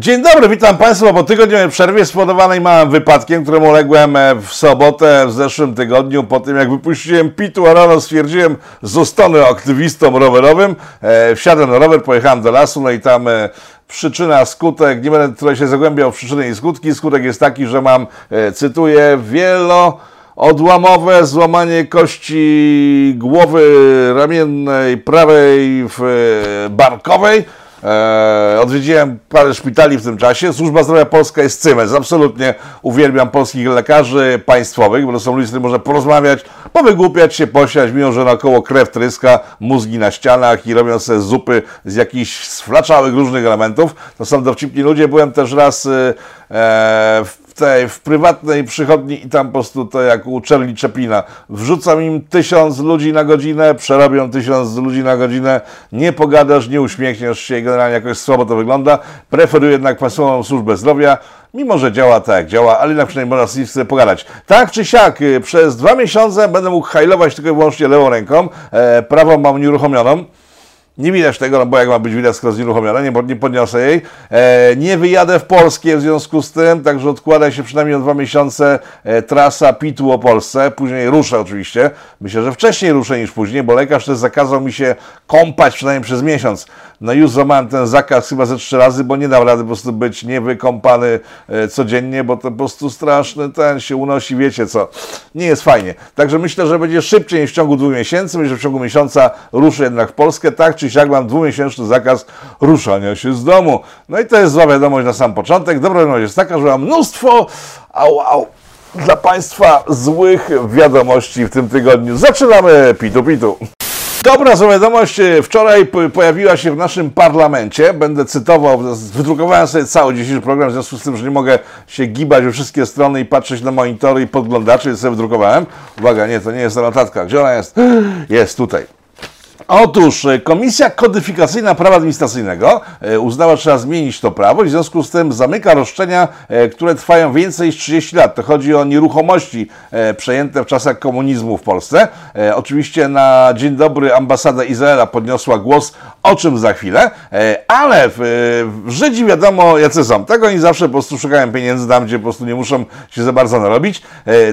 Dzień dobry, witam Państwa po tygodniowej przerwie spowodowanej małym wypadkiem, któremu uległem e, w sobotę w zeszłym tygodniu. Po tym jak wypuściłem pitu, a rano stwierdziłem, zostanę aktywistą rowerowym. E, wsiadłem na rower, pojechałem do lasu, no i tam e, przyczyna, skutek, nie będę tutaj się zagłębiał w przyczyny i skutki. Skutek jest taki, że mam, e, cytuję, wielo odłamowe złamanie kości głowy ramiennej, prawej, w, e, barkowej. E, odwiedziłem parę szpitali w tym czasie. Służba Zdrowia Polska jest cymes. Absolutnie uwielbiam polskich lekarzy państwowych, bo to są ludzie, z którymi można porozmawiać, powygłupiać się, posiać, mimo że naokoło krew tryska, mózgi na ścianach i robią sobie zupy z jakichś sflaczałych różnych elementów. To są dowcipni ludzie. Byłem też raz e, w tej, w prywatnej przychodni i tam po prostu to jak u Charlie Chaplina. Wrzucam im tysiąc ludzi na godzinę, przerobią tysiąc ludzi na godzinę, nie pogadasz, nie uśmiechniesz się, generalnie jakoś słabo to wygląda. Preferuję jednak Państwową Służbę Zdrowia, mimo że działa tak działa, ale na przynajmniej można z nim sobie pogadać. Tak czy siak, y, przez dwa miesiące będę mógł hajlować tylko i wyłącznie lewą ręką, e, prawą mam nieruchomioną. Nie widać tego, no bo jak ma być widać, skoro znieruchomiona, nie, nie podniosę jej. E, nie wyjadę w Polskie w związku z tym, także odkłada się przynajmniej o dwa miesiące e, trasa PIT-u o Polsce. Później ruszę oczywiście. Myślę, że wcześniej ruszę niż później, bo lekarz też zakazał mi się kąpać przynajmniej przez miesiąc. No już złamałem ten zakaz chyba ze trzy razy, bo nie dam rady po prostu być niewykąpany e, codziennie, bo to po prostu straszny ten się unosi, wiecie co. Nie jest fajnie. Także myślę, że będzie szybciej niż w ciągu dwóch miesięcy. Myślę, że w ciągu miesiąca ruszę jednak w Polskę, tak czy siak mam dwumiesięczny zakaz ruszania się z domu. No i to jest zła wiadomość na sam początek. Dobra wiadomość jest taka, że mam mnóstwo au, au, dla Państwa złych wiadomości w tym tygodniu. Zaczynamy pitu pitu. Dobra zła wiadomość. Wczoraj pojawiła się w naszym parlamencie. Będę cytował, wydrukowałem sobie cały dzisiejszy program, w związku z tym, że nie mogę się gibać we wszystkie strony i patrzeć na monitory i podglądacze, więc sobie wydrukowałem. Uwaga, nie, to nie jest ta notatka. Gdzie ona jest? Jest tutaj. Otóż e, Komisja Kodyfikacyjna Prawa Administracyjnego e, uznała, że trzeba zmienić to prawo i w związku z tym zamyka roszczenia, e, które trwają więcej niż 30 lat. To chodzi o nieruchomości przejęte w czasach komunizmu w Polsce. Oczywiście na dzień dobry ambasada Izraela podniosła głos, o czym za chwilę, ale Żydzi wiadomo jacy są. Tego oni zawsze po prostu szukają pieniędzy tam, gdzie po prostu nie muszą się za bardzo narobić.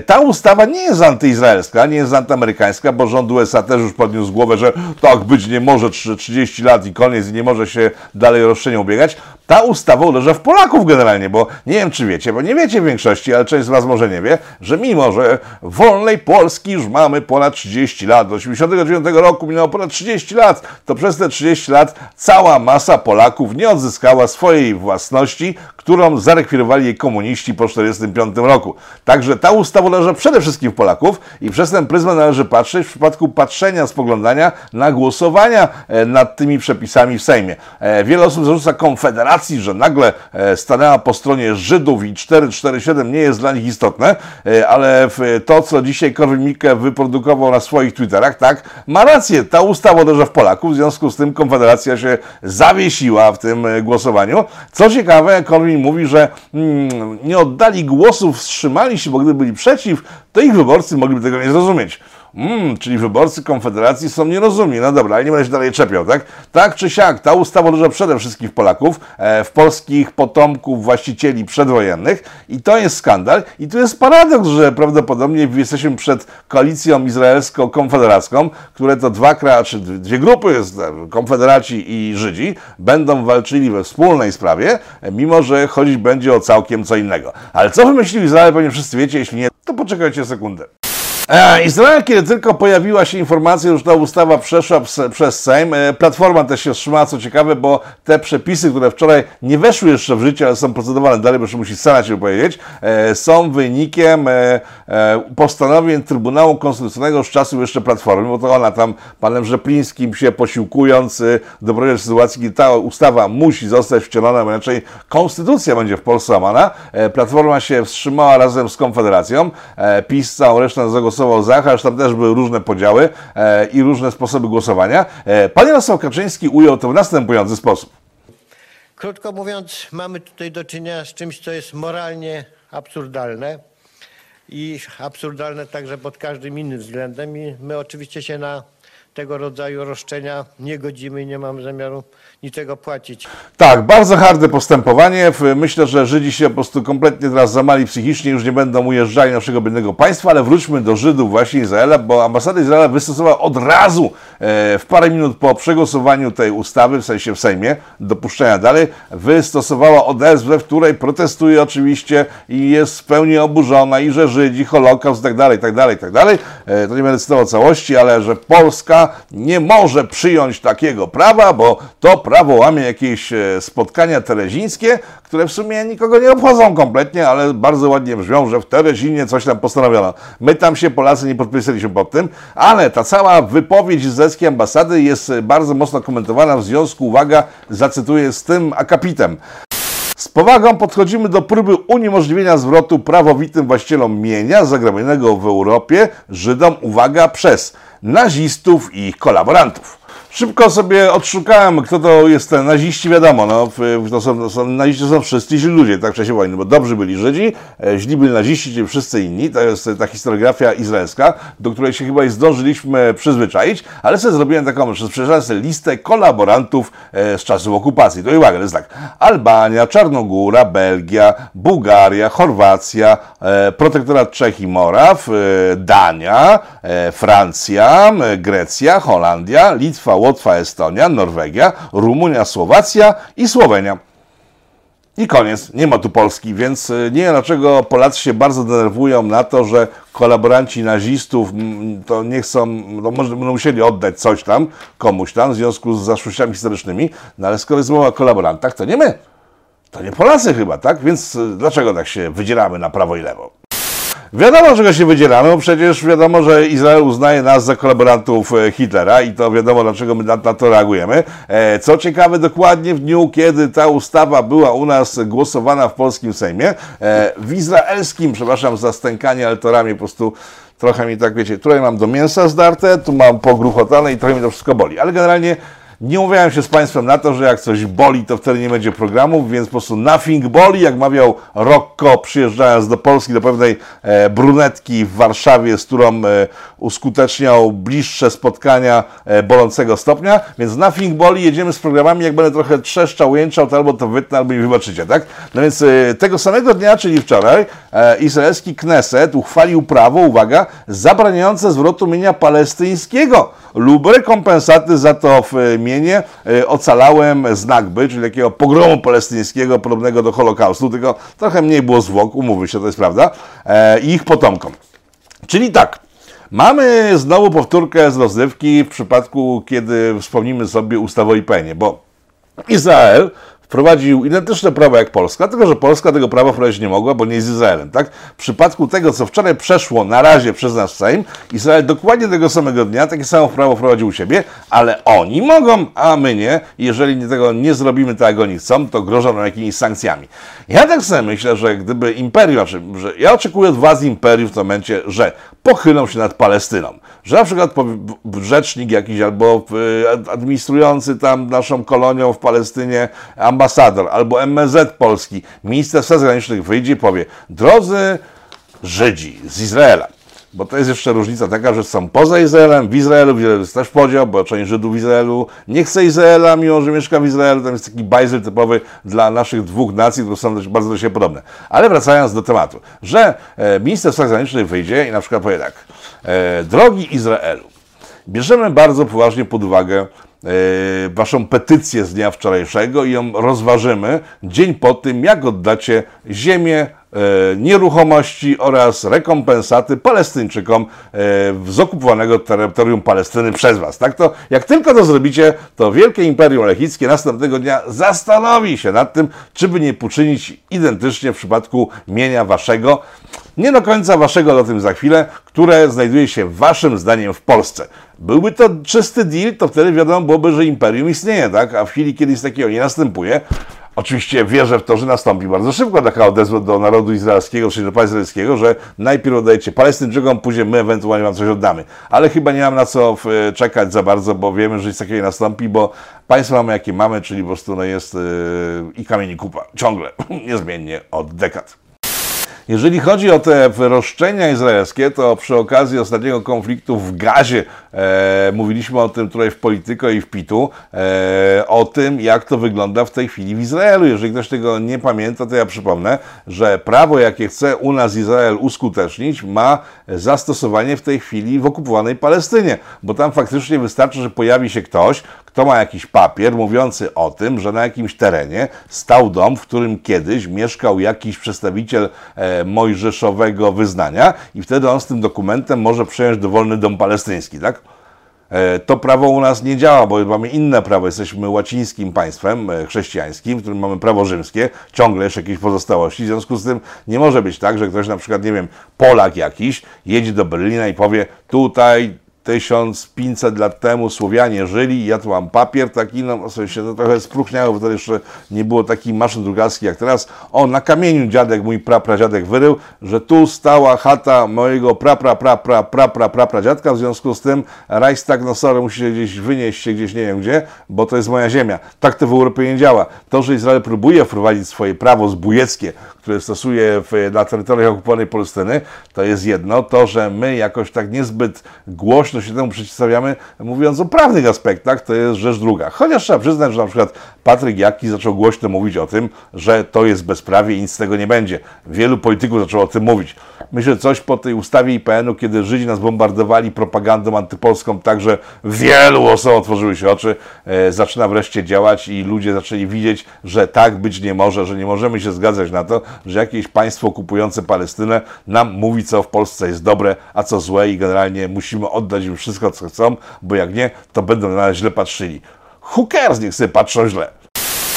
Ta ustawa nie jest antyizraelska, nie jest antyamerykańska, bo rząd USA też już podniósł głowę, że tak być nie może 30 lat i koniec i nie może się dalej roszczenia ubiegać. Ta ustawa uderza w Polaków generalnie, bo nie wiem czy wiecie, bo nie wiecie w większości, ale część z Was może nie wie, że mimo, że wolnej Polski już mamy ponad 30 lat, do 89 roku minęło ponad 30 lat, to przez te 30 lat cała masa Polaków nie odzyskała swojej własności, którą zarekwirowali jej komuniści po 1945 roku. Także ta ustawa uderza przede wszystkim w Polaków i przez ten pryzmat należy patrzeć w przypadku patrzenia, spoglądania na głosowania e, nad tymi przepisami w Sejmie. E, wiele osób zarzuca Konfederacji, że nagle e, stanęła po stronie Żydów i 447 nie jest dla nich istotne, ale to, co dzisiaj Korwin-Mikke wyprodukował na swoich Twitterach, tak, ma rację. Ta ustawa uderza w Polaków, w związku z tym Konfederacja się zawiesiła w tym głosowaniu. Co ciekawe, Korwin mówi, że mm, nie oddali głosów, wstrzymali się, bo gdyby byli przeciw, to ich wyborcy mogliby tego nie zrozumieć. Mm, czyli wyborcy Konfederacji są nierozumni. No dobra, ale nie będę się dalej czepiał, tak? Tak czy siak, ta ustawa uderza przede wszystkim w Polaków, e, w polskich potomków właścicieli przedwojennych i to jest skandal. I tu jest paradoks, że prawdopodobnie jesteśmy przed koalicją izraelsko-konfederacką, które to dwa kraje, czy dwie grupy, e, konfederaci i Żydzi, będą walczyli we wspólnej sprawie, e, mimo że chodzić będzie o całkiem co innego. Ale co wymyślił Izrael, pewnie wszyscy wiecie, jeśli nie, to poczekajcie sekundę. E, Izrael, kiedy tylko pojawiła się informacja, że ta ustawa przeszła przez Sejm, e, Platforma też się wstrzymała, co ciekawe, bo te przepisy, które wczoraj nie weszły jeszcze w życie, ale są procedowane dalej, bo jeszcze musi Senat się powiedzieć, e, są wynikiem postanowień Trybunału Konstytucyjnego z czasów jeszcze Platformy, bo to ona tam panem Rzeplińskim się posiłkując doprowadziła do sytuacji, kiedy ta ustawa musi zostać wcielona, bo inaczej konstytucja będzie w Polsce łamana. Platforma się wstrzymała razem z Konfederacją, PiS całą resztę zagłosował głosował za, chociaż tam też były różne podziały e, i różne sposoby głosowania. E, pan Jarosław Kaczyński ujął to w następujący sposób. Krótko mówiąc, mamy tutaj do czynienia z czymś, co jest moralnie absurdalne. i absurdalne także pod każdym innym względem i my oczywiście się na tego rodzaju roszczenia nie godzimy i nie mamy zamiaru niczego płacić. Tak, bardzo harde postępowanie. Myślę, że Żydzi się po prostu kompletnie teraz zamali psychicznie, już nie będą ujeżdżali naszego biednego państwa, ale wróćmy do Żydów właśnie Izraela, bo ambasada Izraela wystosowała od razu e, w parę minut po przegłosowaniu tej ustawy, w sensie w Sejmie, dopuszczenia dalej, wystosowała odezwę, w której protestuje oczywiście i jest w pełni oburzona i że Żydzi, Holokaust i dalej, dalej, tak dalej. E, to nie będę cytował całości, ale że Polska nie może przyjąć takiego prawa, bo to prawo łamie jakieś e, spotkania terezińskie, które w sumie nikogo nie obchodzą kompletnie, ale bardzo ładnie brzmią, że w Terezinie coś tam postanowiono. My tam się Polacy nie podpisaliśmy pod tym, ale ta cała wypowiedź izraelskiej ambasady jest bardzo mocno komentowana w związku, uwaga, zacytuję z tym akapitem. Z powagą podchodzimy do próby uniemożliwienia zwrotu prawowitym właścicielom mienia zagrabionego w Europie Żydom, uwaga, przez nazistów i ich kolaborantów. Szybko sobie odszukałem, kto to jest ten naziści, wiadomo, no, to są, to są, naziści są wszyscy źli ludzie, tak w czasie wojny, bo dobrzy byli Żydzi, e, źli byli naziści, czyli wszyscy inni, to jest ta historiografia izraelska, do której się chyba zdążyliśmy przyzwyczaić, ale sobie zrobiłem taką, przeczytałem listę kolaborantów e, z czasów okupacji. To uwaga, to jest tak, Albania, Czarnogóra, Belgia, Bułgaria, Chorwacja, e, protektorat Czech i Moraw, Dania, Francja, Grecja, Holandia, Litwa, Łotwa, Estonia, Norwegia, Rumunia, Słowacja i Słowenia. I koniec, nie ma tu Polski, więc y, nie wiem dlaczego Polacy się bardzo denerwują na to, że kolaboranci nazistów to nie chcą, no może będą musieli oddać coś tam, komuś tam w związku z zaszłościami historycznymi, no ale skoro jest mowa o kolaborantach, to nie my. To nie Polacy chyba, tak? Więc y, dlaczego tak się wydzieramy na prawo i lewo? Wiadomo, czego się wydzielamy, bo przecież wiadomo, że Izrael uznaje nas za kolaborantów e, Hitlera i to wiadomo, dlaczego my na, to reagujemy. E, co ciekawe, dokładnie w dniu, kiedy ta ustawa była u nas głosowana w polskim Sejmie, e, w izraelskim, przepraszam za stękanie, ale to ramię po prostu trochę mi tak, wiecie, tutaj mam do mięsa zdarte, tu mam pogruchotane i trochę mi to wszystko boli. Ale generalnie nie umawiałem się z Państwem na to, że jak coś boli, to wtedy nie będzie programów, więc po prostu nothing boli, jak mawiał Rocco przyjeżdżając do Polski, do pewnej e, brunetki w Warszawie, z którą e, uskuteczniał bliższe spotkania e, bolącego stopnia, więc nothing boli, jedziemy z programami, jak będę trochę trzeszczał, jęczał, to albo to wytnę, albo mi wybaczycie, tak? No więc e, tego samego dnia, czyli wczoraj, e, izraelski Kneset uchwalił prawo, uwaga, zabraniające zwrotu mienia palestyńskiego lub rekompensaty za to w mienie e, ocalałem znakby, czyli takiego pogromu palestyńskiego podobnego do Holokaustu, tylko trochę mniej było zwłok, umówmy się, to jest prawda, e, i ich potomkom. Czyli tak, mamy znowu powtórkę z rozrywki w przypadku, kiedy wspomnimy sobie ustawę o IPN-ie, bo Izrael wprowadził identyczne prawo jak Polska, tylko że Polska tego prawa wprowadzić nie mogła, bo nie jest Izraelem. Tak? W przypadku tego, co wczoraj przeszło na razie przez nasz Sejm, Izrael dokładnie tego samego dnia takie samo prawo wprowadził u siebie, ale oni mogą, a my nie. Jeżeli tego nie zrobimy tak, jak oni chcą, to grożą nam jakimiś sankcjami. Ja tak sobie myślę, że gdyby imperium, znaczy, że ja oczekuję od władz imperium w tym momencie, że pochylą się nad Palestyną. Że na przykład rzecznik jakiś albo administrujący tam naszą kolonią w Palestynie, ambasador albo MSZ Polski, minister spraw zagranicznych wyjdzie i powie, drodzy Żydzi z Izraela, bo to jest jeszcze różnica taka, że są poza Izraelem, w Izraelu, w Izraelu jest też podział, bo część Żydów w Izraelu nie chce Izraela, mimo że mieszka w Izraelu, tam jest taki bajzel typowy dla naszych dwóch nacji, które są bardzo do siebie podobne. Ale wracając do tematu, że e, minister spraw zagranicznych wyjdzie i na przykład powie tak, e, drogi Izraelu, bierzemy bardzo poważnie pod uwagę E, waszą petycję z dnia wczorajszego i ją rozważymy dzień po tym, jak oddacie ziemię, nieruchomości oraz rekompensaty Palestyńczykom e, z okupowanego terytorium Palestyny przez was. Tak to, jak tylko to zrobicie, to Wielkie Imperium Lechickie następnego dnia zastanowi się nad tym, czy by nie poczynić identycznie w przypadku mienia waszego, nie do końca waszego, do tym za chwilę, które znajduje się waszym zdaniem w Polsce. Byłby to czysty deal, to wtedy wiadomo byłoby, że imperium istnieje, tak? A w chwili, kiedy nic takiego nie następuje, oczywiście wierzę w to, że nastąpi bardzo szybko taka odezwa do narodu izraelskiego, czyli do państwa izraelskiego, że najpierw oddajecie Palestyńczykom, później my ewentualnie wam coś oddamy. Ale chyba nie mam na co czekać za bardzo, bo wiemy, że nic takiego nie nastąpi, bo państwo mamy jakie mamy, czyli po prostu no jest yy, i kamień i kupa. Ciągle, niezmiennie od dekad. Jeżeli chodzi o te roszczenia izraelskie, to przy okazji ostatniego konfliktu w Gazie e, mówiliśmy o tym tutaj w Polityko i w Pitu, e, o tym, jak to wygląda w tej chwili w Izraelu. Jeżeli ktoś tego nie pamięta, to ja przypomnę, że prawo, jakie chce u nas Izrael uskutecznić, ma zastosowanie w tej chwili w okupowanej Palestynie, bo tam faktycznie wystarczy, że pojawi się ktoś, kto ma jakiś papier mówiący o tym, że na jakimś terenie stał dom, w którym kiedyś mieszkał jakiś przedstawiciel e, mojżeszowego wyznania i wtedy on z tym dokumentem może przejąć dowolny dom palestyński, tak? E, to prawo u nas nie działa, bo mamy inne prawo. Jesteśmy łacińskim państwem e, chrześcijańskim, w którym mamy prawo rzymskie, ciągle jeszcze jakieś pozostałości. W związku z tym nie może być tak, że ktoś na przykład, nie wiem, Polak jakiś jedzie do Berlina i powie tutaj 1500 lat temu Słowianie żyli, ja tu mam papier taki, no w sensie to trochę spróchniało, bo to jeszcze nie było takich maszyn drukarskich jak teraz. O, na kamieniu dziadek, mój prapradziadek wyrył, że tu stała chata mojego pra, pra, pra, pra, pra, pra, pra, pra dziadka, w związku z tym Reichstag no sorry, musi się gdzieś wynieść się gdzieś nie wiem gdzie, bo to jest moja ziemia. Tak to w Europie nie działa. To, że Izrael próbuje wprowadzić swoje prawo zbójeckie, które stosuje w, na terytoriach okupowanej Palestyny, to jest jedno. To, że my jakoś tak niezbyt głośno się temu przeciwstawiamy, mówiąc o prawnych aspektach, to jest rzecz druga. Chociaż trzeba przyznać, że na przykład Patryk Jaki zaczął głośno mówić o tym, że to jest bezprawie i nic z tego nie będzie. Wielu polityków zaczęło o tym mówić. Myślę, że coś po tej ustawie IPN-u, kiedy Żydzi nas bombardowali propagandą antypolską, także wielu osobom otworzyły się oczy, e, zaczyna wreszcie działać i ludzie zaczęli widzieć, że tak być nie może, że nie możemy się zgadzać na to, że jakieś państwo okupujące Palestynę nam mówi, co w Polsce jest dobre, a co złe i generalnie musimy oddać im wszystko, co chcą, bo jak nie, to będą na nas źle patrzyli. Cares, niech sobie patrzą źle.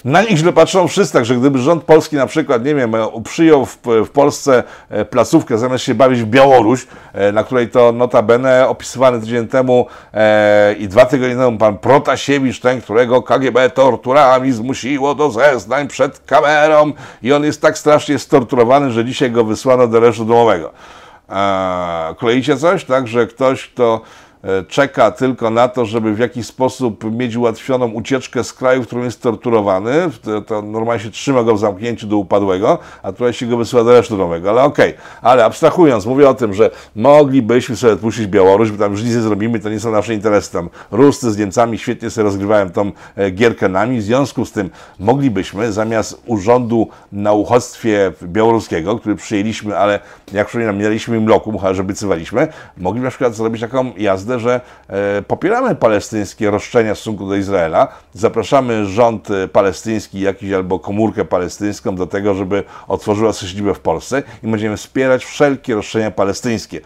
Na nich źle patrzą wszyscy, także gdyby rząd polski na przykład, nie wiem, przyjął w, w Polsce e, placówkę zamiast się bawić w Białoruś, e, na której to notabene opisywany tydzień temu e, i dwa tygodnie temu pan Protasiewicz, ten, którego KGB torturami zmusiło do zeznań przed kamerą i on jest tak strasznie storturowany, że dzisiaj go wysłano do aresztu domowego. Eee, kleicie coś, tak, że ktoś, kto E, czeka tylko na to, żeby w jakiś sposób mieć ułatwioną ucieczkę z kraju, w którym jest torturowany, to, normalnie się trzyma go w zamknięciu do upadłego, a tutaj się go wysyła do aresztu domowego. Ale okej, okay. ale abstrahując, mówię o tym, że moglibyśmy sobie odpuścić Białoruś, bo tam już nic nie zrobimy, to nie są nasze interesy. Tam Ruscy z Niemcami świetnie sobie rozgrywałem tą e, gierkę nami, w związku z tym moglibyśmy zamiast urządu na uchodźstwie białoruskiego, który przyjęliśmy, ale jak przypominam, nie daliśmy im lokum, że bycywaliśmy, mogli na przykład zrobić taką jazdę że e, popieramy palestyńskie roszczenia w stosunku do Izraela. Zapraszamy rząd e, palestyński, jakiś albo komórkę palestyńską do tego, żeby otworzyła siedzibę w Polsce i będziemy wspierać wszelkie roszczenia palestyńskie.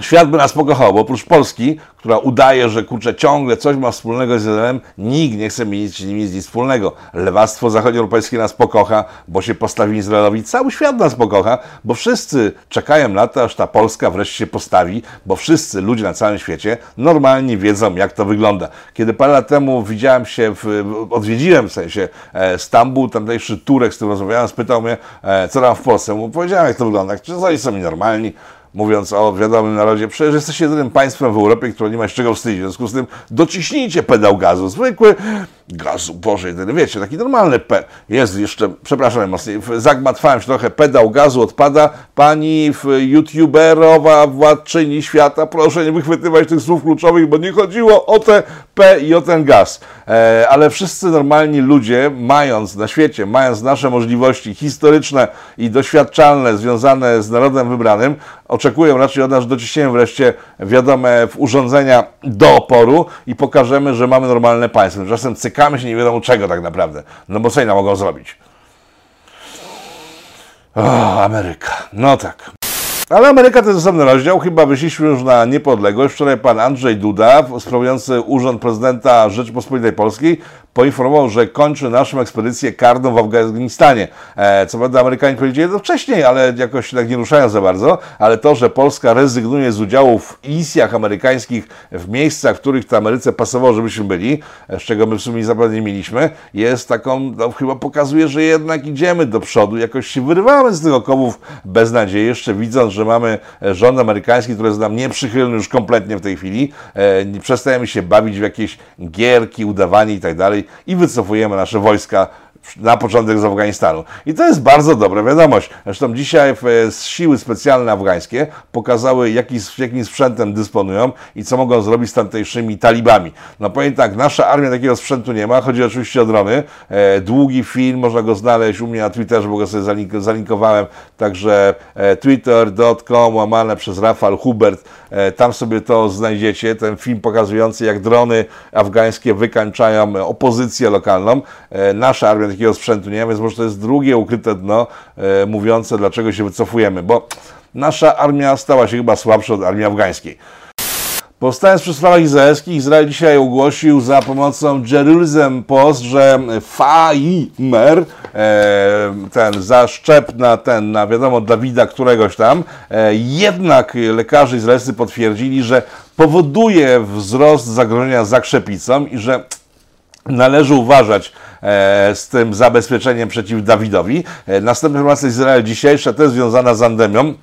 Świat by nas pokochał, bo oprócz Polski, która udaje, że kurczę ciągle coś ma wspólnego z Izraelem, nikt nie chce mieć z nimi nic wspólnego. Lewactwo zachodnioeuropejskie nas pokocha, bo się postawi Izraelowi. Cały świat nas pokocha, bo wszyscy czekają na to, aż ta Polska wreszcie się postawi, bo wszyscy ludzie na całym świecie normalnie wiedzą, jak to wygląda. Kiedy parę lat temu widziałem się, w, odwiedziłem w sensie e, Stambuł, tamtejszy Turek, z którym rozmawiałem, spytał mnie, e, co tam w Polsce. Mu powiedziałem, jak to wygląda. Czy oni są normalni? Mówiąc o wiadomym narodzie, przecież jesteście jedynym państwem w Europie, które nie ma z czego wstydzić. W związku z tym dociśnijcie pedał gazu. Zwykły gazu, Boże, jedyny, wiecie, taki normalny pe... Jest jeszcze, przepraszam najmocniej, zagmatwałem się trochę, pedał gazu odpada. Pani youtuberowa władczyni świata, proszę nie wychwytywać tych słów kluczowych, bo nie chodziło o te P i o ten gaz. E, ale wszyscy normalni ludzie, mając na świecie, mając nasze możliwości historyczne i doświadczalne związane z narodem wybranym, oczekują raczej od nas, dociśniemy wreszcie wiadome urządzenia do oporu i pokażemy, że mamy normalne państwo. Czasem cykamy się nie wiadomo czego tak naprawdę. No bo co innego mogą zrobić? O, Ameryka. No tak. Ale Ameryka to jest osobny rozdział. Chyba wyszliśmy już na niepodległość. Wczoraj pan Andrzej Duda, sprawujący urząd prezydenta Rzeczypospolitej Polskiej, poinformował, że kończy naszą ekspedycję karną w Afganistanie. E, co prawda Amerykanie powiedzieli to wcześniej, ale jakoś tak nie ruszają za bardzo, ale to, że Polska rezygnuje z udziału w misjach amerykańskich w miejscach, w których to Ameryce pasowało, żebyśmy byli, z czego my w sumie zapewne nie mieliśmy, jest taką, no, chyba pokazuje, że jednak idziemy do przodu, jakoś się wyrywamy z tych okowów bez nadziei, jeszcze widząc, że mamy rząd amerykański, który jest nam nieprzychylny już kompletnie w tej chwili, e, przestajemy się bawić w jakieś gierki, udawanie i tak dalej, i wycofujemy nasze wojska na początek z Afganistanu. I to jest bardzo dobra wiadomość. Zresztą dzisiaj siły specjalne afgańskie pokazały, jaki, jakim sprzętem dysponują i co mogą zrobić z tamtejszymi talibami. No powiem tak, nasza armia takiego sprzętu nie ma. Chodzi oczywiście o drony. E, długi film, można go znaleźć u mnie na Twitterze, bo go sobie zalink zalinkowałem. Także e, twitter.com łamane przez Rafał Hubert. E, tam sobie to znajdziecie. Ten film pokazujący, jak drony afgańskie wykańczają opozycję lokalną. E, nasza armia takiego sprzętu nie ma, więc może to jest drugie ukryte dno e, mówiące, dlaczego się wycofujemy, bo nasza armia stała się chyba słabsza od armii afgańskiej. Powstając przy sprawach izraelskich, Izrael dzisiaj ogłosił za pomocą Jerusalem Post, że Faimer, e, ten zaszczep na ten, na wiadomo Dawida któregoś tam, e, jednak lekarze izraelscy potwierdzili, że powoduje wzrost zagrożenia zakrzepicą i że należy uważać e, z tym zabezpieczeniem przeciw Dawidowi. E, następna informacja Izrael dzisiejsza, jest związana z Andemią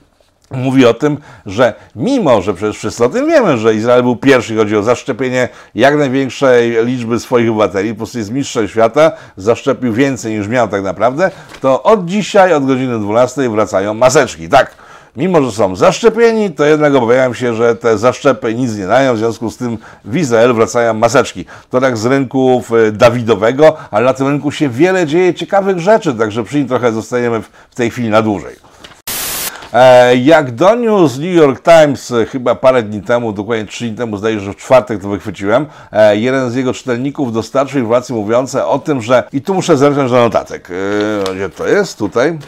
mówi o tym, że mimo, że przecież wszyscy o tym wiemy, że Izrael był pierwszy, chodzi o zaszczepienie jak największej liczby swoich obywateli, po prostu jest mistrzem świata, zaszczepił więcej niż miał tak naprawdę, to od dzisiaj, od godziny 12 wracają maseczki. Tak, mimo że są zaszczepieni, to jednak obawiałem się, że te zaszczepy nic nie dają, w związku z tym w Izrael wracają maseczki. To tak z rynku Dawidowego, ale na tym rynku się wiele dzieje ciekawych rzeczy, także przy nim trochę zostajemy w tej chwili na dłużej. E, jak doniósł New York Times e, chyba parę dni temu, dokładnie trzy dni temu, zdaje się, że w czwartek to wychwyciłem, e, jeden z jego czytelników dostarczył informacje mówiące o tym, że, i tu muszę zerknąć do notatek, gdzie to jest, tutaj,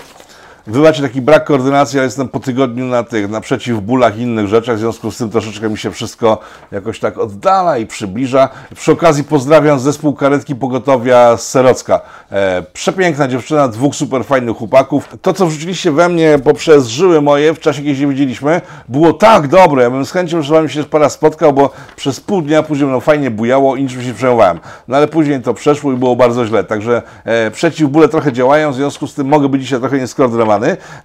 Wy macie taki brak koordynacji, ja jestem po tygodniu na tych, na przeciwbólach i innych rzeczach, w związku z tym troszeczkę mi się wszystko jakoś tak oddala i przybliża. Przy okazji pozdrawiam zespół karetki pogotowia z Serocka. E, przepiękna dziewczyna, dwóch super fajnych chłopaków. To, co wrzuciliście we mnie poprzez żyły moje w czasie, kiedy się widzieliśmy, było tak dobre. Ja bym z chęcią, że wami się parę spotkał, bo przez pół dnia później no fajnie bujało i niczym się przejmowałem. No ale później to przeszło i było bardzo źle. Także e, przeciwbóle trochę działają, w związku z tym mogę być dzisiaj trochę nieskoordynowany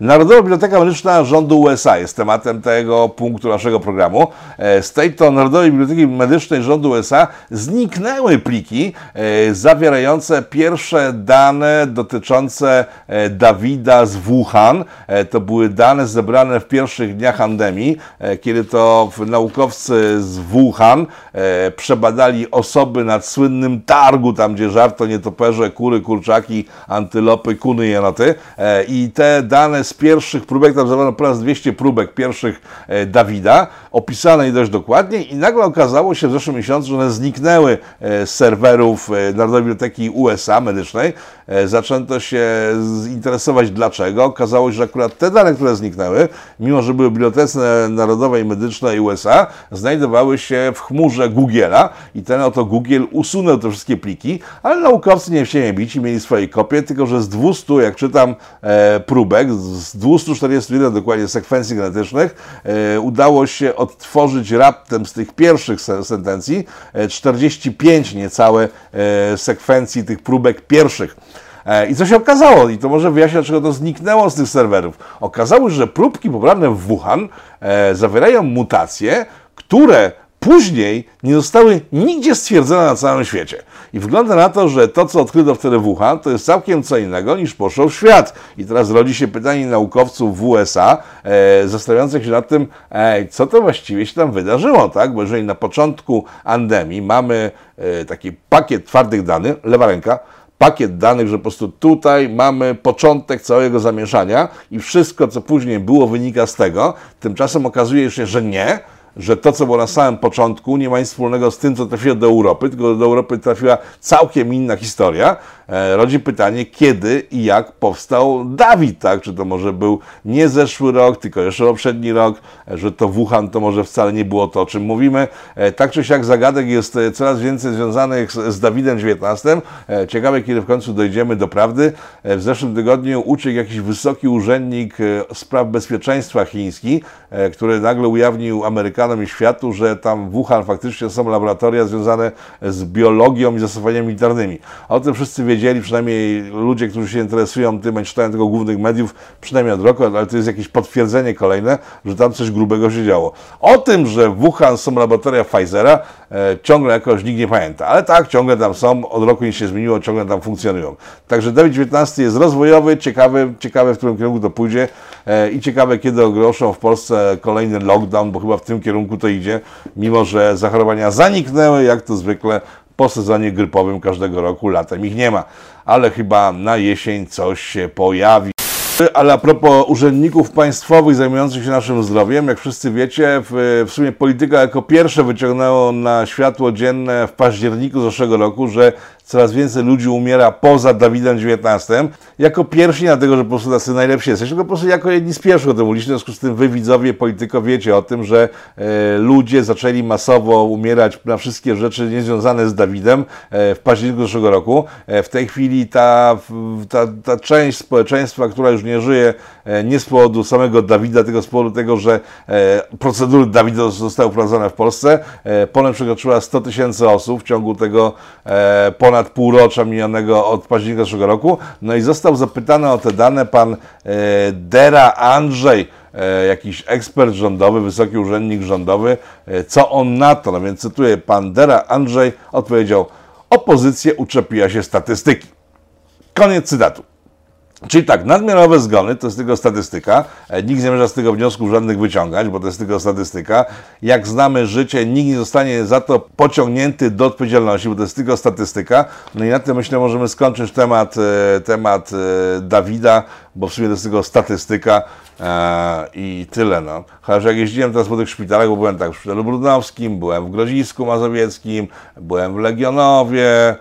Narodowa Biblioteka Medyczna rządu USA jest tematem tego punktu naszego programu. E, z tej to Narodowej Biblioteki Medycznej rządu USA zniknęły pliki e, zawierające pierwsze dane dotyczące e, Dawida z Wuhan. To były dane zebrane w pierwszych dniach pandemii, kiedy to naukowcy z Wuhan przebadali osoby na słynnym targu, tam gdzie żarto nietoperze, kury, kurczaki, antylopy, kuny jenoty. I te dane z pierwszych próbek, tam zawarto ponad 200 próbek pierwszych e, Dawida, opisane i dość dokładnie i nagle okazało się w zeszłym miesiącu, że one zniknęły e, z serwerów e, Narodowej Biblioteki USA medycznej. Zaczęto się interesować dlaczego. Okazało się, że akurat te dane, które zniknęły, mimo że były Bibliotece Narodowej Medycznej USA, znajdowały się w chmurze Google'a i ten oto Google usunął te wszystkie pliki, ale naukowcy nie chcieli bić i mieli swoje kopie, tylko że z 200, jak czytam, próbek, próbek, z 241 dokładnie sekwencji genetycznych, e, udało się odtworzyć raptem z tych pierwszych sentencji 45 e, niecałe e, sekwencji tych próbek pierwszych. I co się okazało? I to może wyjaśniać, dlaczego to zniknęło z tych serwerów. Okazało się, że próbki pobrane w Wuhan zawierają mutacje, które później nie zostały nigdzie stwierdzone na całym świecie. I wygląda na to, że to, co odkryto wtedy w Wuhan, to jest całkiem co innego niż poszło w świat. I teraz rodzi się pytanie naukowców w USA, e, zastanawiających się nad tym, e, co to właściwie się tam wydarzyło, tak? Bo jeżeli na początku pandemii mamy e, taki pakiet twardych danych, lewa ręka, pakiet danych, że po prostu tutaj mamy początek całego zamieszania i wszystko, co później było, wynika z tego. Tymczasem okazuje się, że nie, że to, co było na samym początku, nie ma nic wspólnego z tym, co trafiło do Europy, tylko do Europy trafiła całkiem inna historia. E, rodzi pytanie, kiedy i jak powstał Dawid, tak? Czy to może był nie zeszły rok, tylko jeszcze poprzedni rok, e, że to Wuhan to może wcale nie było to, o czym mówimy. E, tak czy siak zagadek jest coraz więcej związanych z, Dawidem XIX. Ciekawe, kiedy w końcu dojdziemy do prawdy. W zeszłym tygodniu uciekł jakiś wysoki urzędnik spraw bezpieczeństwa chiński, który nagle ujawnił Amerykanom i światu, że tam w Wuhan faktycznie są laboratoria związane z biologią i zastosowaniami militarnymi. O tym wszyscy wiedzieli wiedzieli, przynajmniej ludzie, którzy się interesują tym, czytają tego głównych mediów, przynajmniej od roku, ale to jest jakieś potwierdzenie kolejne, że tam coś grubego się działo. O tym, że w Wuhan są laboratoria Pfizera, e, ciągle jakoś nikt nie pamięta. Ale tak, ciągle tam są, od roku nic się zmieniło, ciągle tam funkcjonują. Także COVID-19 jest rozwojowy, ciekawy, ciekawe, w którym kierunku to pójdzie e, i ciekawe, kiedy ogłoszą w Polsce kolejny lockdown, bo chyba w tym kierunku to idzie, mimo że zachorowania zaniknęły, jak to zwykle po sezonie grypowym każdego roku, latem ich nie ma. Ale chyba na jesień coś się pojawi. Ale a propos urzędników państwowych zajmujących się naszym zdrowiem, jak wszyscy wiecie, w, w sumie polityka jako pierwsze wyciągnęło na światło dzienne w październiku zeszłego roku, że coraz więcej ludzi umiera poza Dawidem XIX, jako pierwsi, dlatego że po prostu tacy najlepsi jesteśmy, tylko po prostu jako jedni z pierwszych o tym mówiliśmy, w związku z tym wy widzowie, polityko wiecie o tym, że e, ludzie zaczęli masowo umierać na wszystkie rzeczy niezwiązane z Dawidem e, w październiku zeszłego roku. E, w tej chwili ta, ta, ta część społeczeństwa, która już nie żyje, e, nie z powodu samego Dawida, tylko z powodu tego, że e, procedury Dawida zostały wprowadzone w Polsce, e, ponad przekroczyła 100 tysięcy osób w ciągu tego ponad ponad półrocza minionego od października zeszłego roku. No i został zapytany o te dane pan e, Dera Andrzej, e, jakiś ekspert rządowy, wysoki urzędnik rządowy, e, co on na to? No więc cytuję, pan Dera Andrzej odpowiedział, opozycja uczepiła się statystyki. Koniec cytatu. Czyli tak, nadmiarowe zgony to jest tylko statystyka. E, nikt nie zamierza z tego wniosków żadnych wyciągać, bo to jest tylko statystyka. Jak znamy życie, nikt nie zostanie za to pociągnięty do odpowiedzialności, bo to jest tylko statystyka. No i na tym myślę możemy skończyć temat, e, temat e, Dawida, bo w sumie to jest tylko statystyka i tyle. No. Chociaż jak jeździłem teraz po tych szpitalach, bo byłem tak w szpitalu brudnowskim, byłem w Grodzisku Mazowieckim, byłem w Legionowie,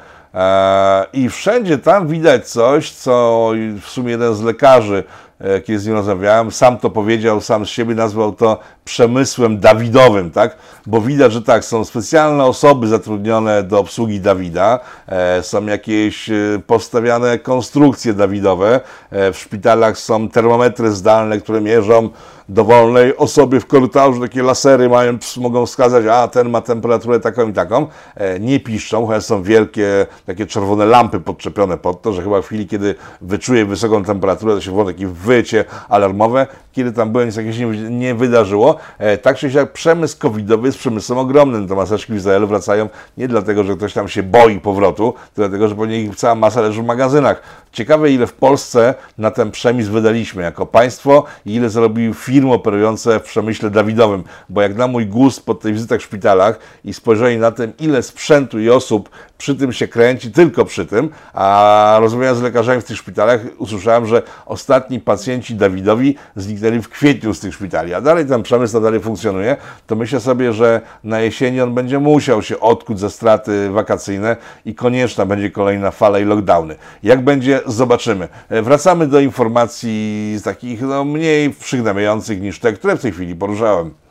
I wszędzie tam widać coś, co w sumie jeden z lekarzy, e, kiedy z nim rozmawiałem, sam to powiedział, sam z siebie nazwał to przemysłem Dawidowym, tak? Bo widać, że tak, są specjalne osoby zatrudnione do obsługi Dawida, e, są jakieś postawiane konstrukcje Dawidowe, w szpitalach są termometry zdalne, które mierzą dowolnej osobie w korytarzu, takie lasery mają, mogą wskazać, a ten ma temperaturę taką i taką, e, nie piszczą, chociaż są wielkie takie czerwone lampy podczepione pod to, że chyba w chwili, kiedy wyczuje wysoką temperaturę, to się włączy takie wycie alarmowe, kiedy tam byłem, nic jakiegoś nie, wydarzyło. E, tak czy siak przemysł covidowy jest przemysłem ogromnym. Te maseczki w Izraelu wracają nie dlatego, że ktoś tam się boi powrotu, tylko dlatego, że pewnie ich cała masa leży w magazynach. Ciekawe, ile w Polsce na ten przemysł wydaliśmy jako państwo i ile zarobiły firmy operujące w przemyśle Dawidowym. Bo jak na mój gust po tych wizytach w szpitalach i spojrzenie na tym, ile sprzętu i osób przy tym się kręci, tylko przy tym, a rozmawiając z lekarzami w tych szpitalach, usłyszałem, że ostatni pacjenci Dawidowi zniknęli w kwietniu z tych szpitali, a dalej ten przemysł dalej funkcjonuje, to myślę sobie, że na jesieni on będzie musiał się odkuć ze straty wakacyjne i konieczna będzie kolejna fala i lockdowny. Jak będzie, zobaczymy. E, wracamy do informacji takich no, mniej przygnębiających niż te, które w tej chwili poruszałem.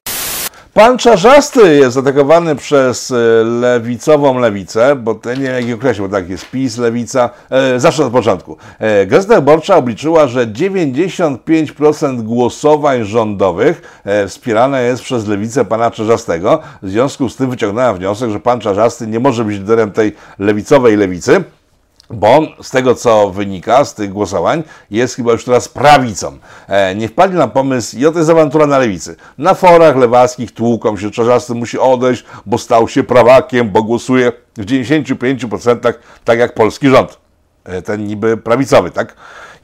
Pan Czarzasty jest atakowany przez e, lewicową lewicę, bo nie wiem jak określić, bo tak jest PiS, lewica. E, zacznę od początku. E, Gazeta Wyborcza obliczyła, że 95% głosowań rządowych e, wspierane jest przez lewicę pana Czarzastego. W związku z tym wyciągnęła wniosek, że pan Czarzasty nie może być liderem tej lewicowej lewicy bo on, z tego co wynika z tych głosowań, jest chyba już teraz prawicą. E, nie wpadli na pomysł, i oto jest awantura na lewicy. Na forach lewackich tłuką się, Czarzasty musi odejść, bo stał się prawakiem, bo głosuje w 95% tak jak polski rząd. E, ten niby prawicowy, tak?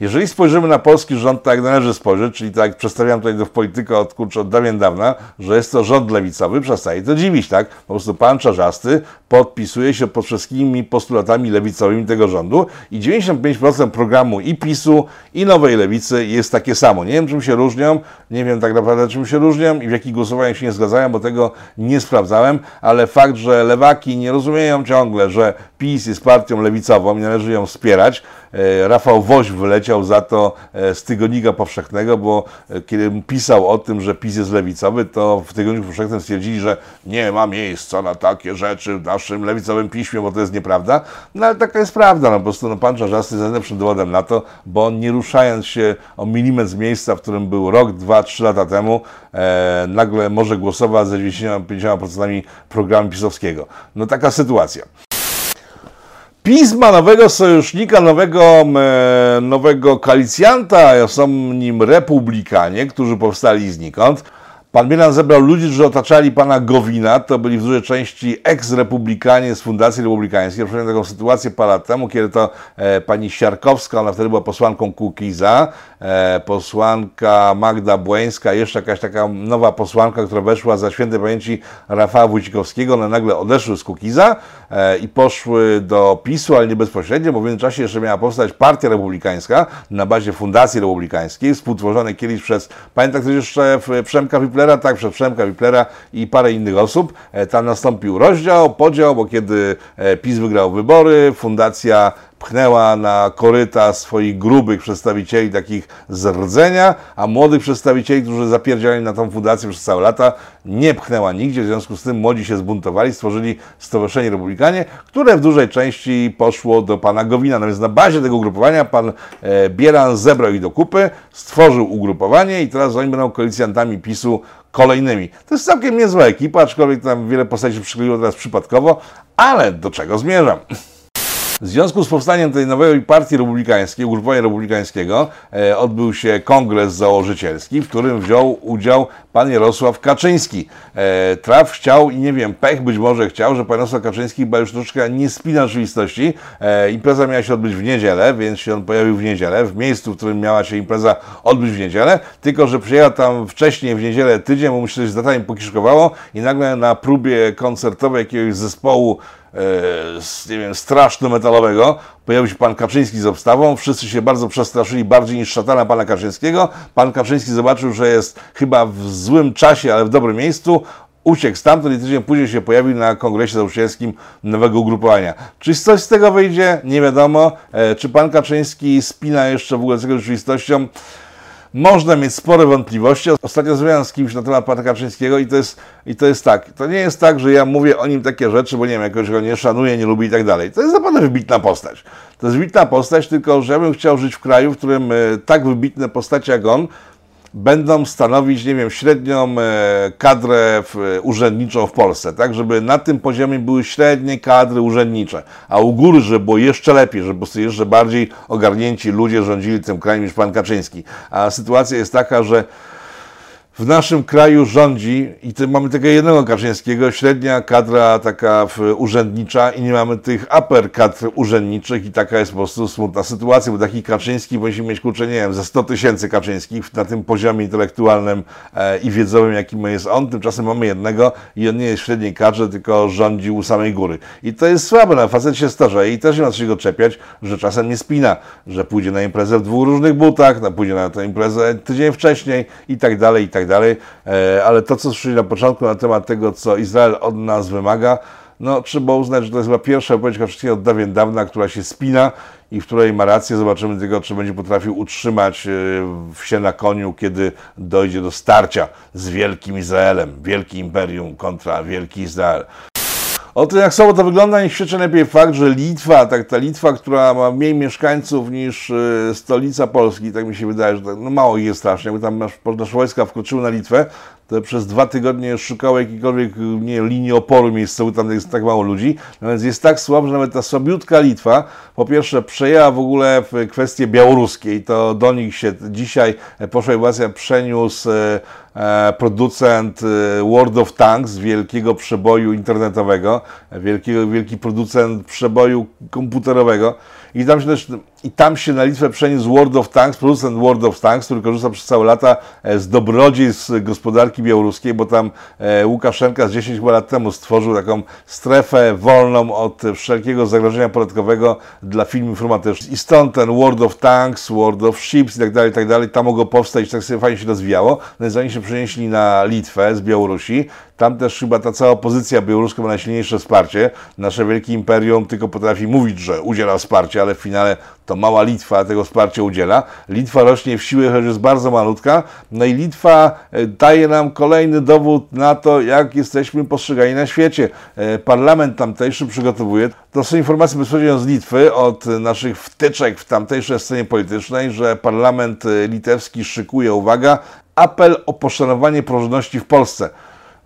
Jeżeli spojrzymy na polski rząd, tak jak należy spojrzeć, czyli tak jak przedstawiam tutaj do politykę od, kurczę, od dawien dawna, że jest to rząd lewicowy, przestaje to dziwić, tak? Po prostu pan Czarzasty podpisuje się pod wszystkimi postulatami lewicowymi tego rządu i 95% programu i PiSu, i Nowej Lewicy jest takie samo. Nie wiem, czym się różnią, nie wiem tak naprawdę, czym się różnią i w jakich głosowaniach się nie zgadzają, bo tego nie sprawdzałem, ale fakt, że lewaki nie rozumieją ciągle, że PiS jest partią lewicową i należy ją wspierać, Rafał Woź wyleciał za to e, z Tygodnika Powszechnego, bo e, kiedy pisał o tym, że PiS jest lewicowy, to w Tygodniku Powszechnym stwierdzili, że nie ma miejsca na takie rzeczy w naszym lewicowym piśmie, bo to jest nieprawda. No ale taka jest prawda, no po prostu no, pan Czarzasty jest najlepszym dowodem na to, bo nie ruszając się o milimetr z miejsca, w którym był rok, dwa, trzy lata temu, e, nagle może głosować ze 95% programu pisowskiego. No taka sytuacja. PiS ma nowego sojusznika, nowego, e, nowego koalicjanta, są nim republikanie, którzy powstali znikąd. Pan Bielan zebrał ludzi, którzy otaczali pana Gowina. To byli w dużej części eks-republikanie z Fundacji Republikańskiej. Przypomnę taką sytuację parę lat temu, kiedy to e, pani Siarkowska, ona wtedy była posłanką Kukiza, e, posłanka Magda Błańska, jeszcze jakaś taka nowa posłanka, która weszła za świętej pamięci Rafała Wójcikowskiego. One nagle odeszły z Kukiza i poszły do PiSu, ale nie bezpośrednio, bo w międzyczasie jeszcze miała powstać Partia Republikańska na bazie Fundacji Republikańskiej, współtworzone kiedyś przez, pamiętam ktoś jeszcze Przemka Wiplera, Wiplera, tak, przez Przemka Wiplera i parę innych osób. E, tam nastąpił rozdział, podział, bo kiedy e, PiS wygrał wybory, fundacja pchnęła na koryta swoich grubych przedstawicieli takich z rdzenia, a młodych przedstawicieli, którzy zapierdziali na tą fundację przez całe lata, nie pchnęła nigdzie. W związku z tym młodzi się zbuntowali, stworzyli Stowarzyszenie Republikanie, które w dużej części poszło do pana Gowina. No więc na bazie tego ugrupowania pan e, Bieran zebrał ich do kupy, stworzył ugrupowanie i teraz oni będą koalicjantami PiSu kolejnymi. To jest całkiem niezła ekipa, aczkolwiek tam wiele postaci się przykleiło teraz przypadkowo, ale do czego zmierzam? W związku z powstaniem tej nowej partii republikańskiej, ugrupowania republikańskiego, e, odbył się kongres założycielski, w którym wziął udział pan Jarosław Kaczyński. E, traf chciał i nie wiem, pech być może chciał, że pan Jarosław Kaczyński chyba już troszeczkę nie spina rzeczywistości. E, impreza miała się odbyć w niedzielę, więc się on pojawił w niedzielę, w miejscu, w którym miała się impreza odbyć w niedzielę, tylko że przyjechał tam wcześniej w niedzielę tydzień, bo mu się coś z datami pokiszkowało i nagle na próbie koncertowej jakiegoś zespołu E, nie wiem, straszno metalowego, pojawił się pan Kaczyński z obstawą, wszyscy się bardzo przestraszyli, bardziej niż szatana pana Kaczyńskiego. Pan Kaczyński zobaczył, że jest chyba w złym czasie, ale w dobrym miejscu, uciekł stamtąd i tydzień później się pojawił na kongresie założycielskim nowego ugrupowania. Czy coś z tego wyjdzie? Nie wiadomo. E, czy pan Kaczyński spina jeszcze w ogóle z tego rzeczywistością? Można mieć spore wątpliwości. Ostatnio rozmawiałem z kimś na temat pana Kaczyńskiego i to, jest, i to jest tak. To nie jest tak, że ja mówię o nim takie rzeczy, bo nie wiem, jakoś go nie szanuję, nie lubię i tak dalej. To jest naprawdę wybitna postać. To jest wybitna postać, tylko że ja bym chciał żyć w kraju, w którym e, tak wybitne postacie jak on będą stanowić, nie wiem, średnią e, kadrę urzędniczą w Polsce, tak, żeby na tym poziomie były średnie kadry urzędnicze, a u góry, żeby było jeszcze lepiej, żeby po jeszcze bardziej ogarnięci ludzie rządzili tym krajem niż pan Kaczyński. A sytuacja jest taka, że w naszym kraju rządzi, i mamy tego jednego Kaczyńskiego, średnia kadra taka urzędnicza i nie mamy tych upper kadr urzędniczych i taka jest po prostu smutna sytuacja, bo taki Kaczyński powinien mieć, kurczę, nie wiem, ze 100 tysięcy Kaczyńskich na tym poziomie intelektualnym e, i wiedzowym, jakim jest on, tymczasem mamy jednego i on nie jest w średniej kadrze, tylko rządzi u samej góry. I to jest słabe, na no, facet się starzeje i też nie ma co się go czepiać, że czasem nie spina, że pójdzie na imprezę w dwóch różnych butach, no, pójdzie na tę imprezę tydzień wcześniej i tak dalej, i tak tak dalej, e, ale to, co słyszeli na początku na temat tego, co Izrael od nas wymaga, no trzeba uznać, że to jest chyba pierwsza wypowiedź Kaczyńskiego od dawien dawna, która się spina i w której ma rację. Zobaczymy tylko, czy będzie potrafił utrzymać e, się na koniu, kiedy dojdzie do starcia z wielkim Izraelem, wielki imperium kontra wielki Izrael. O tym, jak to wygląda, nie świadczy lepiej fakt, że Litwa, tak ta Litwa, która ma mniej mieszkańców niż y, stolica Polski, tak mi się wydaje, że tak, no mało ich jest strasznie, jakby tam nasz, nasze wojska wkroczyły na Litwę, to przez dwa tygodnie szukały jakiejkolwiek nie, linii oporu miejscowej, tam jest tak mało ludzi, no więc jest tak słabo, że nawet ta słabiutka Litwa, po pierwsze przejęła w ogóle w kwestie białoruskie i to do nich się dzisiaj poszła inwazja przeniósł e, e, producent e, World of Tanks, wielkiego przeboju internetowego, wielkiego, wielki producent przeboju komputerowego i tam się też i tam się na Litwę przeniósł World of Tanks, producent World of Tanks, który korzysta przez całe lata e, z dobrodziejstw gospodarki białoruskiej, bo tam e, Łukaszenka z 10 lat temu stworzył taką strefę wolną od wszelkiego zagrożenia podatkowego dla firm informatycznych. I stąd ten World of Tanks, World of Ships i tak dalej, i tak dalej, tam mogło powstać, tak sobie fajnie się rozwijało. No więc oni się przenieśli na Litwę z Białorusi. Tam też chyba ta cała opozycja białoruska ma najsilniejsze wsparcie. Nasze wielkie imperium tylko potrafi mówić, że udziela wsparcia, ale w finale to mała Litwa tego wsparcia udziela. Litwa rośnie w siłę, choć jest bardzo malutka. No i Litwa e, daje nam kolejny dowód na to, jak jesteśmy postrzegani na świecie. E, parlament tamtejszy przygotowuje, to są informacje bezpośrednio z Litwy, od naszych wtyczek w tamtejszej scenie politycznej, że parlament litewski szykuje, uwaga, apel o poszanowanie praworządności w Polsce.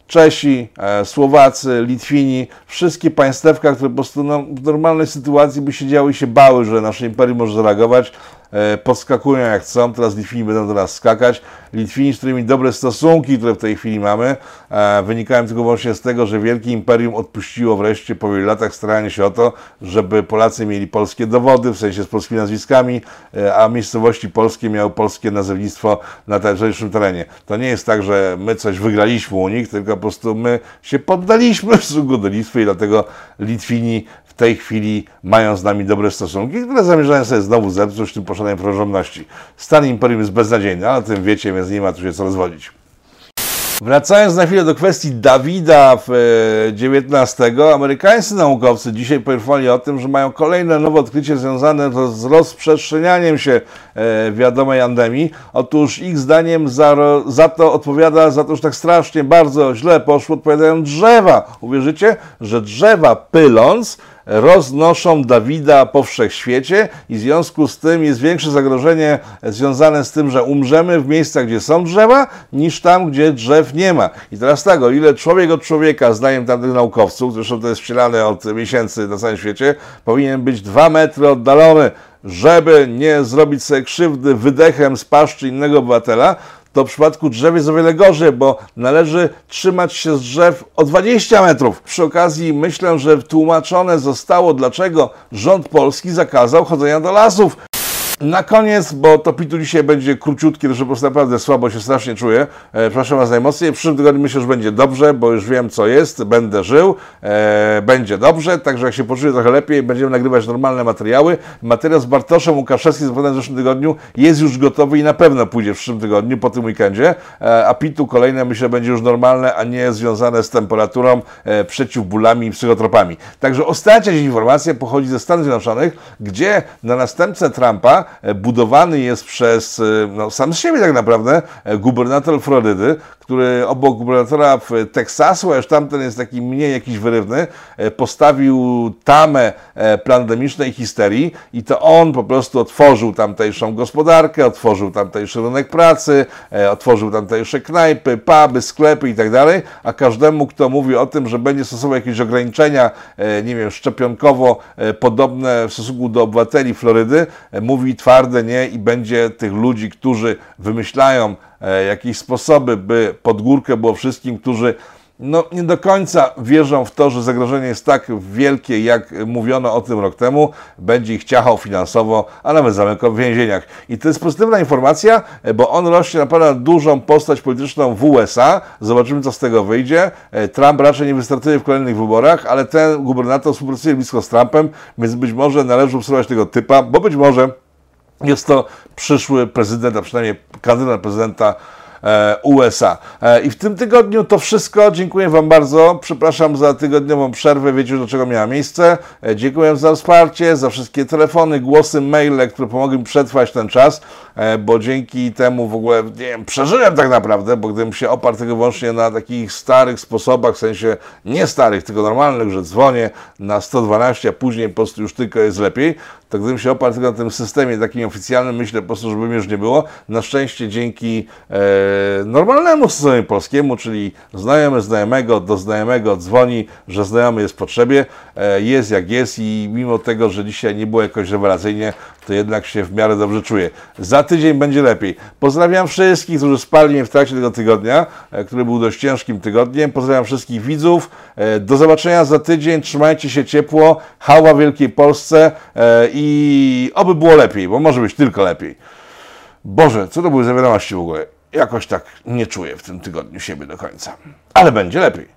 Czesi, e, Słowacy, Litwini, wszystkie państewka, które po prostu no, w normalnej sytuacji by siedziały i się bały, że nasze imperium może zareagować, E, podskakują jak chcą, teraz Litwini będą do nas skakać. Litwini, z którymi dobre stosunki, które w tej chwili mamy, e, wynikają tylko wyłącznie z tego, że Wielkie Imperium odpuściło wreszcie po wielu latach starania się o to, żeby Polacy mieli polskie dowody, w sensie z polskimi nazwiskami, e, a miejscowości polskie miały polskie nazewnictwo na terytorium terenie. To nie jest tak, że my coś wygraliśmy u nich, tylko po prostu my się poddaliśmy w do Litwy i dlatego Litwini tej chwili mają z nami dobre stosunki, które zamierzają sobie znowu zepsuć tym poszaniem praworządności. Stan imperium jest beznadziejny, ale o tym wiecie, więc nie ma tu się co rozwodzić. Wracając na chwilę do kwestii Dawida w XIX, e, amerykańscy naukowcy dzisiaj poinformowali o tym, że mają kolejne nowe odkrycie związane z rozprzestrzenianiem się e, wiadomej endemii. Otóż ich zdaniem za, za to odpowiada, za to, że tak strasznie bardzo źle poszło, odpowiadają drzewa. Uwierzycie, że drzewa pyląc roznoszą Dawida po wszechświecie i w związku z tym jest większe zagrożenie związane z tym, że umrzemy w miejscach, gdzie są drzewa, niż tam, gdzie drzew nie ma. I teraz tak, o ile człowiek od człowieka, zdaniem tamtych naukowców, zresztą to jest wcielane od miesięcy na całym świecie, powinien być dwa metry oddalony, żeby nie zrobić sobie krzywdy wydechem z paszczy innego obywatela, to w przypadku drzew jest o wiele gorzej, bo należy trzymać się z drzew o 20 metrów. Przy okazji myślę, że tłumaczone zostało, dlaczego rząd polski zakazał chodzenia do lasów. Na koniec, bo to pitu dzisiaj będzie króciutki, że po prostu naprawdę słabo się strasznie czuję. E, przepraszam Was najmocniej. W przyszłym tygodniu myślę, że będzie dobrze, bo już wiem co jest, będę żył, e, będzie dobrze, także jak się poczuję trochę lepiej, będziemy nagrywać normalne materiały. Materiał z Bartoszem Łukaszewskim z w zeszłym tygodniu jest już gotowy i na pewno pójdzie w przyszłym tygodniu, po tym weekendzie, e, a pitu kolejne myślę będzie już normalne, a nie związane z temperaturą, e, przeciwbólami i psychotropami. Także ostatnia informacja pochodzi ze Stanów Zjednoczonych, gdzie na następcę Trumpa budowany jest przez e, no, sam siebie tak naprawdę e, gubernator Florydy, który obok gubernatora w Teksasu, a już tamten jest taki mniej jakiś wyrywny, postawił tamę pandemicznej histerii i to on po prostu otworzył tamtejszą gospodarkę, otworzył tamtejszy rynek pracy, otworzył tamtejsze knajpy, puby, sklepy i tak dalej, a każdemu, kto mówi o tym, że będzie stosował jakieś ograniczenia, nie wiem, szczepionkowo podobne w stosunku do obywateli Florydy, mówi twarde nie i będzie tych ludzi, którzy wymyślają e, jakieś sposoby, by pod górkę było wszystkim, którzy no, nie do końca wierzą w to, że zagrożenie jest tak wielkie, jak mówiono o tym rok temu, będzie ich ciachał finansowo, a nawet zamykał w więzieniach. I to jest pozytywna informacja, e, bo on rośnie naprawdę dużą postać polityczną w USA. Zobaczymy, co z tego wyjdzie. E, Trump raczej nie wystartuje w kolejnych wyborach, ale ten gubernator współpracuje blisko z Trumpem, więc być może należy obserwować tego typa, bo być może jest to przyszły prezydent, a przynajmniej kandydat prezydenta e, USA. E, I w tym tygodniu to wszystko. Dziękuję Wam bardzo. Przepraszam za tygodniową przerwę. Wiecie już, do czego miała miejsce. E, dziękuję za wsparcie, za wszystkie telefony, głosy, maile, które pomogły mi przetrwać ten czas, bo dzięki temu w ogóle, nie wiem, przeżyłem tak naprawdę, bo gdybym się oparł tylko wyłącznie na takich starych sposobach, w sensie nie starych, tylko normalnych, że dzwonię na 112, a później po prostu już tylko jest lepiej, to gdybym się oparł tylko na tym systemie takim oficjalnym, myślę po prostu, żeby już nie było. Na szczęście dzięki e, normalnemu systemowi polskiemu, czyli znajomy znajomego do znajomego dzwoni, że znajomy jest w potrzebie, e, jest jak jest i mimo tego, że dzisiaj nie było jakoś rewelacyjnie, to jednak się w miarę dobrze czuję. Za tydzień będzie lepiej. Pozdrawiam wszystkich, którzy spali w trakcie tego tygodnia, e, który był dość ciężkim tygodniem. Pozdrawiam wszystkich widzów. E, do zobaczenia za tydzień. Trzymajcie się ciepło. Hała Wielkiej Polsce e, i oby było lepiej, bo może być tylko lepiej. Boże, co to były za wiadomości w ogóle? Jakoś tak nie czuję w tym tygodniu siebie do końca. Ale będzie lepiej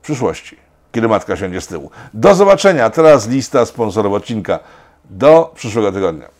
w przyszłości, kiedy matka siądzie z tyłu. Do zobaczenia. Teraz lista sponsorów odcinka. Do przyszłego tygodnia.